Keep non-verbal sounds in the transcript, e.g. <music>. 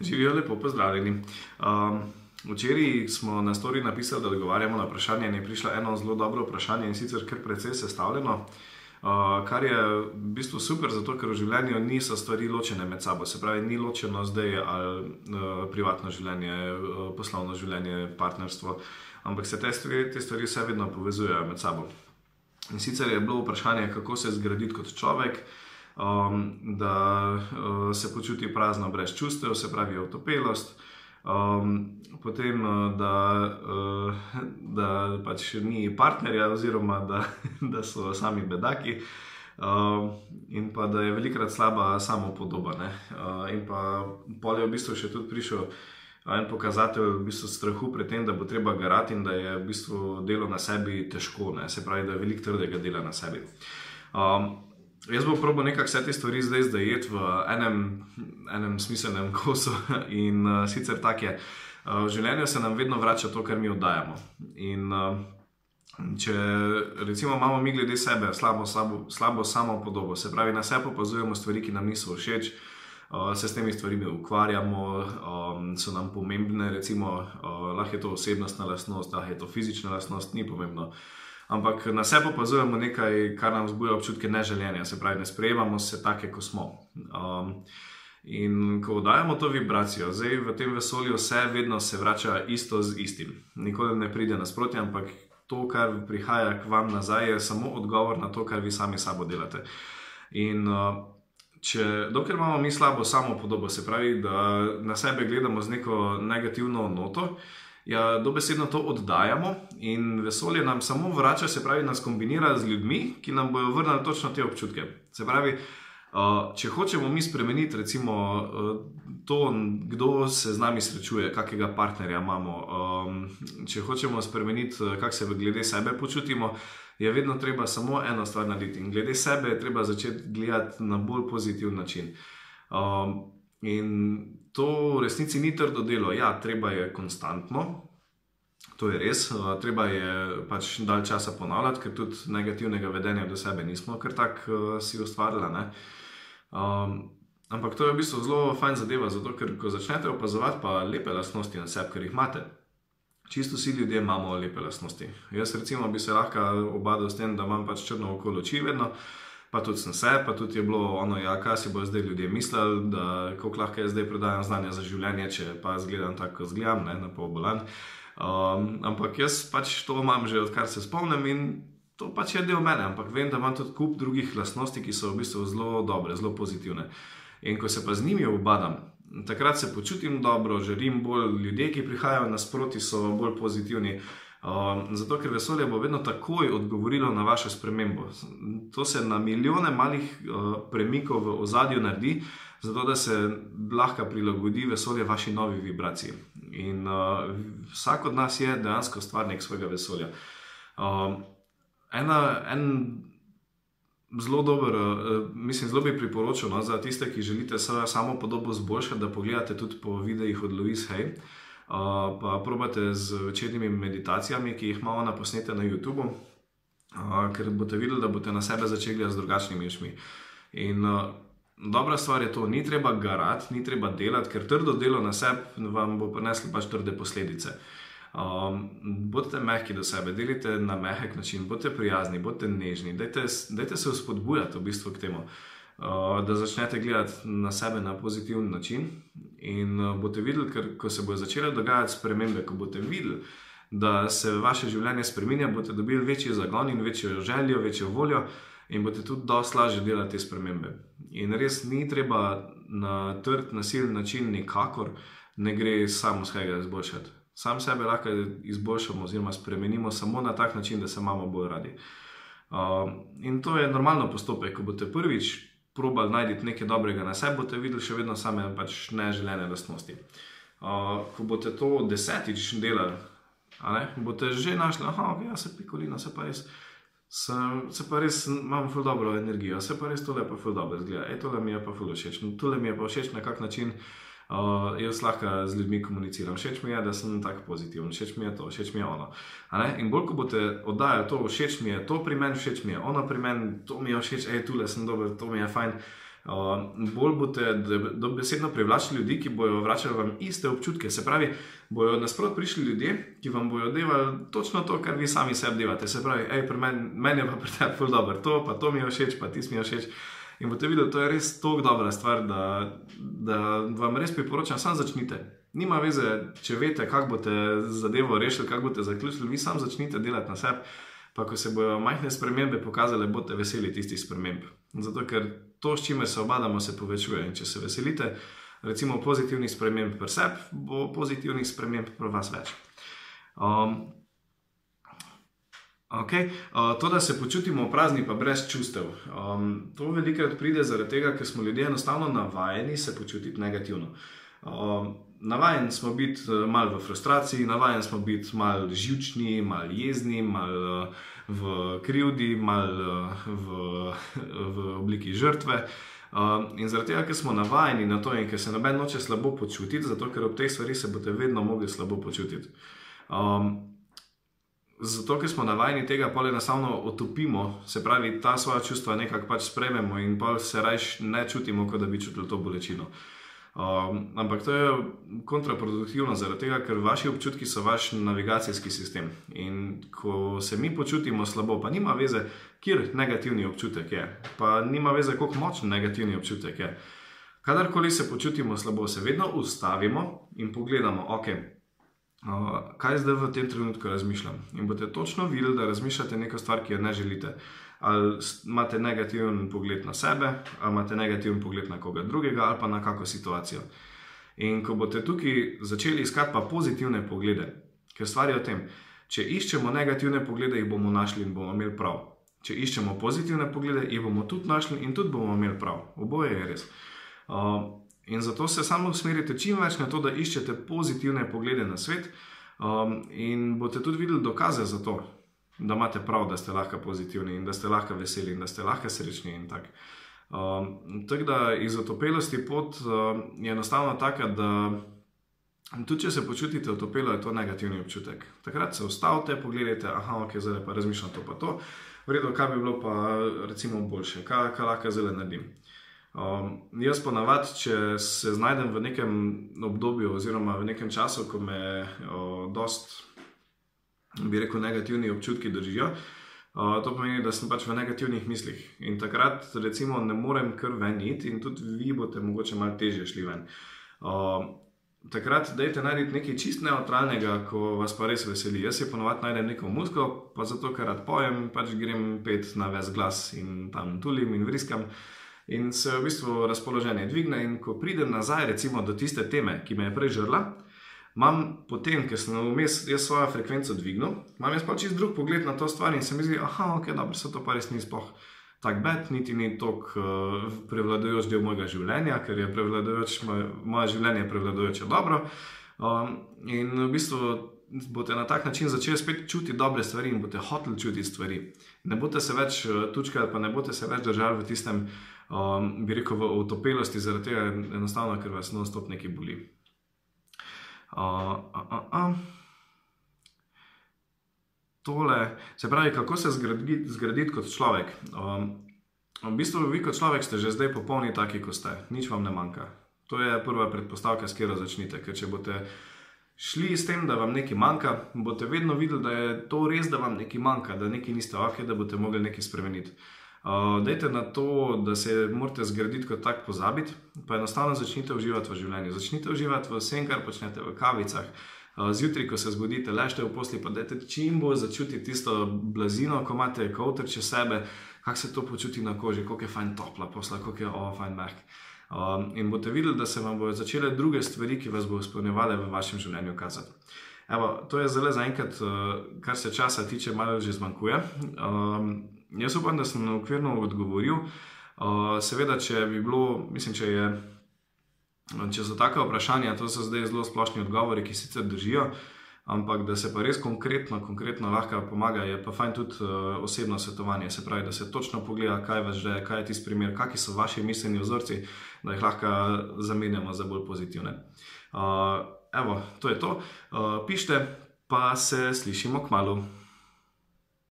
Živijo lepo, pozdravljeni. Um, včeraj smo na stori napisali, da odgovarjamo na vprašanje, in je prišlo eno zelo dobro vprašanje in sicer kar precej sestavljeno. Uh, kar je v bistvu super, zato ker v življenju niso stvari ločene med sabo, se pravi, ni ločeno zdaj ali uh, privatno življenje, uh, poslovno življenje, partnerstvo, ampak se te stvari, te stvari vse vedno povezujejo med sabo. In sicer je bilo vprašanje, kako se zgraditi kot človek, um, da uh, se počuti prazno, brez čustev, se pravi, otopelost. Um, potem, uh, da, uh, da pač ni partnerja, oziroma da, <laughs> da so sami bedaki, um, in pa da je velikokrat slaba samo podoba. Uh, in pa pol je v bistvu še tudi prišel en pokazatelj v bistvu strahu pred tem, da bo treba garati in da je v bistvu delo na sebi težko, ne? se pravi, da je veliko trdega dela na sebi. Um, Jaz bom probil nekako vse te stvari zdaj zdajeti v enem, enem smiselnem <laughs> kosu. In uh, sicer tako je. Uh, v življenju se nam vedno vrača to, kar mi oddajamo. In uh, če recimo imamo mi glede sebe slabo, slabo, slabo samo podobo, se pravi, na sebe opazujemo stvari, ki nam niso všeč, uh, se s temi stvarmi ukvarjamo, um, so nam pomembne, recimo, uh, lahko je to osebnostna lastnost, lahko je to fizična lastnost, ni pomembno ampak na sebe opazujemo nekaj, kar nam zbuja občutke neželjenja, se pravi, ne sprejemamo se take, kot smo. Um, in ko dajemo to vibracijo, zdaj v tem vesolju vse vedno se vrača isto z istim. Nikoli ne pride nasprotje, ampak to, kar prihaja k vam nazaj, je samo odgovor na to, kar vi sami sabo delate. In uh, Če, dokler imamo mi slabo samo podobo, se pravi, da na sebe gledamo z neko negativno noto, uh, ja, dobesedno to oddajamo in vesolje nam samo vrača, se pravi, nas kombinira z ljudmi, ki nam bodo vrnili točno te občutke. Se pravi, uh, če hočemo mi spremeniti, recimo, uh, to, kdo se z nami srečuje, kakega partnerja imamo, um, če hočemo spremeniti, kako se glede sebe počutimo. Je vedno treba samo eno stvar narediti, in glede sebe je treba začeti gledati na bolj pozitiven način. Um, in to v resnici ni trdo delo, ja, treba je konstantno. To je res, uh, treba je pač dalj časa ponavljati, ker tudi negativnega vedenja do sebe nismo kar tako uh, si ustvarili. Um, ampak to je v bistvu zelo fajn zadeva, zato ker ko začnete opazovati pa lepe lastnosti na sebi, ker jih imate. Čisto vsi ljudje imamo lepe lastnosti. Jaz recimo bi se lahko obadal s tem, da imam pač črno okolo oči vedno pa tudi sem se, pa tudi je bilo ono, ja, kaj si bo zdaj ljudje mislili, da kako lahko jaz zdaj predajam znanje za življenje, če pa zgledam tako, kot zgledam, ne, na pol bolan. Um, ampak jaz pač to imam že odkar se spomnim in to pač je del mene, ampak vem, da imam tudi kup drugih lastnosti, ki so v bistvu zelo dobre, zelo pozitivne. In ko se pa z njimi obadam, takrat se počutim dobro, želim bolj ljudje, ki prihajajo nasproti, so bolj pozitivni. Um, zato, ker vesolje bo vedno takoj odgovorilo na vašo spremembo. To se na milijone malih uh, premikov v ozadju naredi, zato da se lahko prilagodi vesolje vaši novi vibraciji. In uh, vsak od nas je dejansko stvarnik svojega vesolja. Um, ena, en zelo dober, uh, mislim, zelo bi priporočil no, za tiste, ki želite samo podobo zboljšati, da pogledate tudi po videih od Louise Hay pa probate z večernimi meditacijami, ki jih imamo na posnete na YouTubu, ker boste videli, da boste na sebe začeli gledati z drugačnimi očmi. In dobra stvar je to, ni treba garati, ni treba delati, ker trdo delo na sebi vam bo prineslo pač trde posledice. Um, bodite mehki do sebe, delite na mehek način, bodite prijazni, bodite nežni, dajte, dajte se vzpodbujati v bistvu k temu. Uh, da začnete gledati na sebe na pozitiven način, in uh, boste videli, ker ko se bodo začele dogajati spremembe, ko boste videli, da se vaše življenje spremenja, boste dobili večji zagon in večjo željo, večjo voljo, in boste tudi dosti lažje delati te spremembe. In res ni treba na trd, nasilen način, nikakor ne gre samo svega izboljšati. Sam sebe lahko izboljšamo, oziroma spremenimo samo na tak način, da se imamo bolj radi. Uh, in to je normalno postopek, ko boste prvič probali najti nekaj dobrega na sebi, boste videli še vedno same pač neželene lastnosti. Uh, ko boste to desetič delali, ne, boste že našli, da okay, ja, se pikolina, se pa res. Sem, se pa res imam zelo dobro energijo, se pa res tole pa zelo dobro zgleda. E, tole mi je pa zelo všeč. Tole mi je pa všeč na kak način. Uh, jaz lahko z ljudmi komuniciram. Všeč mi je, da sem tako pozitiven, všeč mi je to, všeč mi je ono. In bolj ko boste oddajali to, všeč mi je to pri meni, všeč mi je ono pri meni, to mi je všeč, hej, tule sem dober, to mi je fajn. Uh, bolj boste dobesedno privlačili ljudi, ki bodo vračali vam iste občutke. Se pravi, bodo nasprot prišli ljudje, ki vam bodo delali točno to, kar vi sami sebi delate. Se pravi, hej, pri meni men je pa pri tebi dobro, to pa to mi je všeč, pa ti mi je všeč. In boste videli, da je res tako dobra stvar, da, da vam res priporočam, samo začnite. Nima veze, če veste, kako boste zadevo rešili, kako boste zaključili, vi samo začnite delati na sebi. Pa ko se bodo majhne spremembe pokazale, boste veseli tistih sprememb. Zato, ker to, s čimer se obadamo, se povečuje. In če se veselite, recimo, pozitivnih sprememb pri sebi, bo pozitivnih sprememb pri vas več. Um, Okay. Uh, to, da se počutimo prazni, pa brez čustev. Um, to velikokrat pride zaradi tega, ker smo ljudje enostavno navajeni se počutiti negativno. Um, navajen smo biti uh, malo v frustraciji, navajen smo biti malo živčni, malo jezni, malo uh, v krivdi, malo uh, v, <laughs> v obliki žrtve. Um, in zaradi tega, ker smo navajeni na to in ker se noben noče slabo počutiti, zato ker ob teh stvarih se boste vedno mogli slabo počutiti. Um, zato, ker smo navajeni tega, pa le enostavno otopimo, se pravi, ta svoja čustva nekako pač sprememo in pa se rajš ne čutimo, kot da bi čutili to bolečino. Um, ampak to je kontraproduktivno, zaradi tega, ker vaši občutki so vaš navigacijski sistem. In ko se mi počutimo slabo, pa nima veze, kjer negativni občutek je, pa nima veze, koliko močen negativni občutek je. Kadarkoli se počutimo slabo, se vedno ustavimo in pogledamo, ok, kaj zdaj v tem trenutku razmišljam. In boste točno videli, da razmišljate neko stvar, ki jo ne želite. Ali imate negativen pogled na sebe, ali imate negativen pogled na koga drugega, ali pa na kakšno situacijo. In ko boste tukaj začeli iskati pa pozitivne poglede, ker stvar je v tem, če iščemo negativne poglede, jih bomo našli in bomo imeli prav. Če iščemo pozitivne poglede, jih bomo tudi našli in tudi bomo imeli prav. Oboje je res. Uh, In zato se samo usmerite čim več na to, da iščete pozitivne poglede na svet, um, in boste tudi videli dokaze za to, da imate prav, da ste lahko pozitivni in da ste lahko veseli in da ste lahko srečni. Um, tako da iz otopelosti pot um, je enostavno taka, da tudi če se počutite otopelo, je to negativni občutek. Takrat se ustavite, pogledajte, aha, ok, zdaj pa razmišljam to pa to. Vredo, kaj bi bilo pa recimo boljše, kaj, kaj lahko zdaj naredim. Um, jaz pa navad, če se znajdem v nekem obdobju oziroma v nekem času, ko me dost, bi rekel, negativni občutki držijo, uh, to pomeni, da sem pač v negativnih mislih. In takrat, recimo, ne morem kar ven iti in tudi vi boste mogoče malo težje šli ven. Uh, takrat, dajte narediti nekaj čist neutralnega, ko vas pa res veseli. Jaz si ponovadi najdem neko muziko, pa zato, ker rad pojem, pač grem pet na ves glas in tam tulim in vriskam in se v bistvu razpoloženje dvigne. In ko pridem nazaj, recimo do tiste teme, ki me je prej žrla, imam potem, ker sem vmes svojo frekvenco dvignil, imam jaz pa čist drug pogled na to stvar in se mi zdi, ah, ok, dobro, se to pa res ni spoh. Tak bed, niti ni tok uh, prevladujoč del mojega življenja, ker je prevladujoč, moje, moje življenje prevladujoče dobro. Um, in v bistvu boste na tak način začeli spet čutiti dobre stvari in boste hoteli čutiti stvari. Ne boste se več uh, tučkali, pa ne boste se več držali v tistem uh, um, bi rekel, v utopelosti, zaradi tega enostavno, ker vas non-stop nekaj boli. Uh, uh, uh, uh. Tole, se pravi, kako se zgraditi, zgraditi kot človek. Um, v bistvu, vi kot človek ste že zdaj popolni, taki kot ste, nič vam ne manjka. To je prva predpostavka, s katero začnite. Ker če boste šli s tem, da vam nekaj manjka, boste vedno videli, da je to res, da vam nekaj manjka, da nekaj niste ok, da boste mogli nekaj spremeniti. Uh, dajte na to, da se morate zgraditi kot tak pozabiti, pa enostavno začnite uživati v življenju. Začnite uživati v vsem, kar počnete v kavicah. Uh, zjutraj, ko se zbudite, ležite v posli, pa dajte čim bolj začutiti tisto blazino, ko imate kavter čez sebe, kako se to počuti na koži, kako je fajn topla posla, kako je ovo fajn mehk. Um, in boste videli, da se vam bodo začele druge stvari, ki vas bodo izpolnjevale v vašem življenju, kazati. Evo, to je zelo zaenkrat, uh, kar se časa tiče, malo že zmanjkuje. Um, Jaz upam, da sem okvirno odgovoril. Uh, seveda, če bi bilo, mislim, če, je, če so take vprašanja, to so zdaj zelo splošni odgovori, ki sicer držijo, ampak da se pa res konkretno, konkretno lahko pomaga, je pa fajn tudi uh, osebno svetovanje. Se pravi, da se točno pogleda, kaj vas že, kaj je tisti primer, kakšni so vaši miselni vzorci, da jih lahko zamenjamo za bolj pozitivne. Uh, evo, to je to. Uh, pišite, pa se slišimo k malu.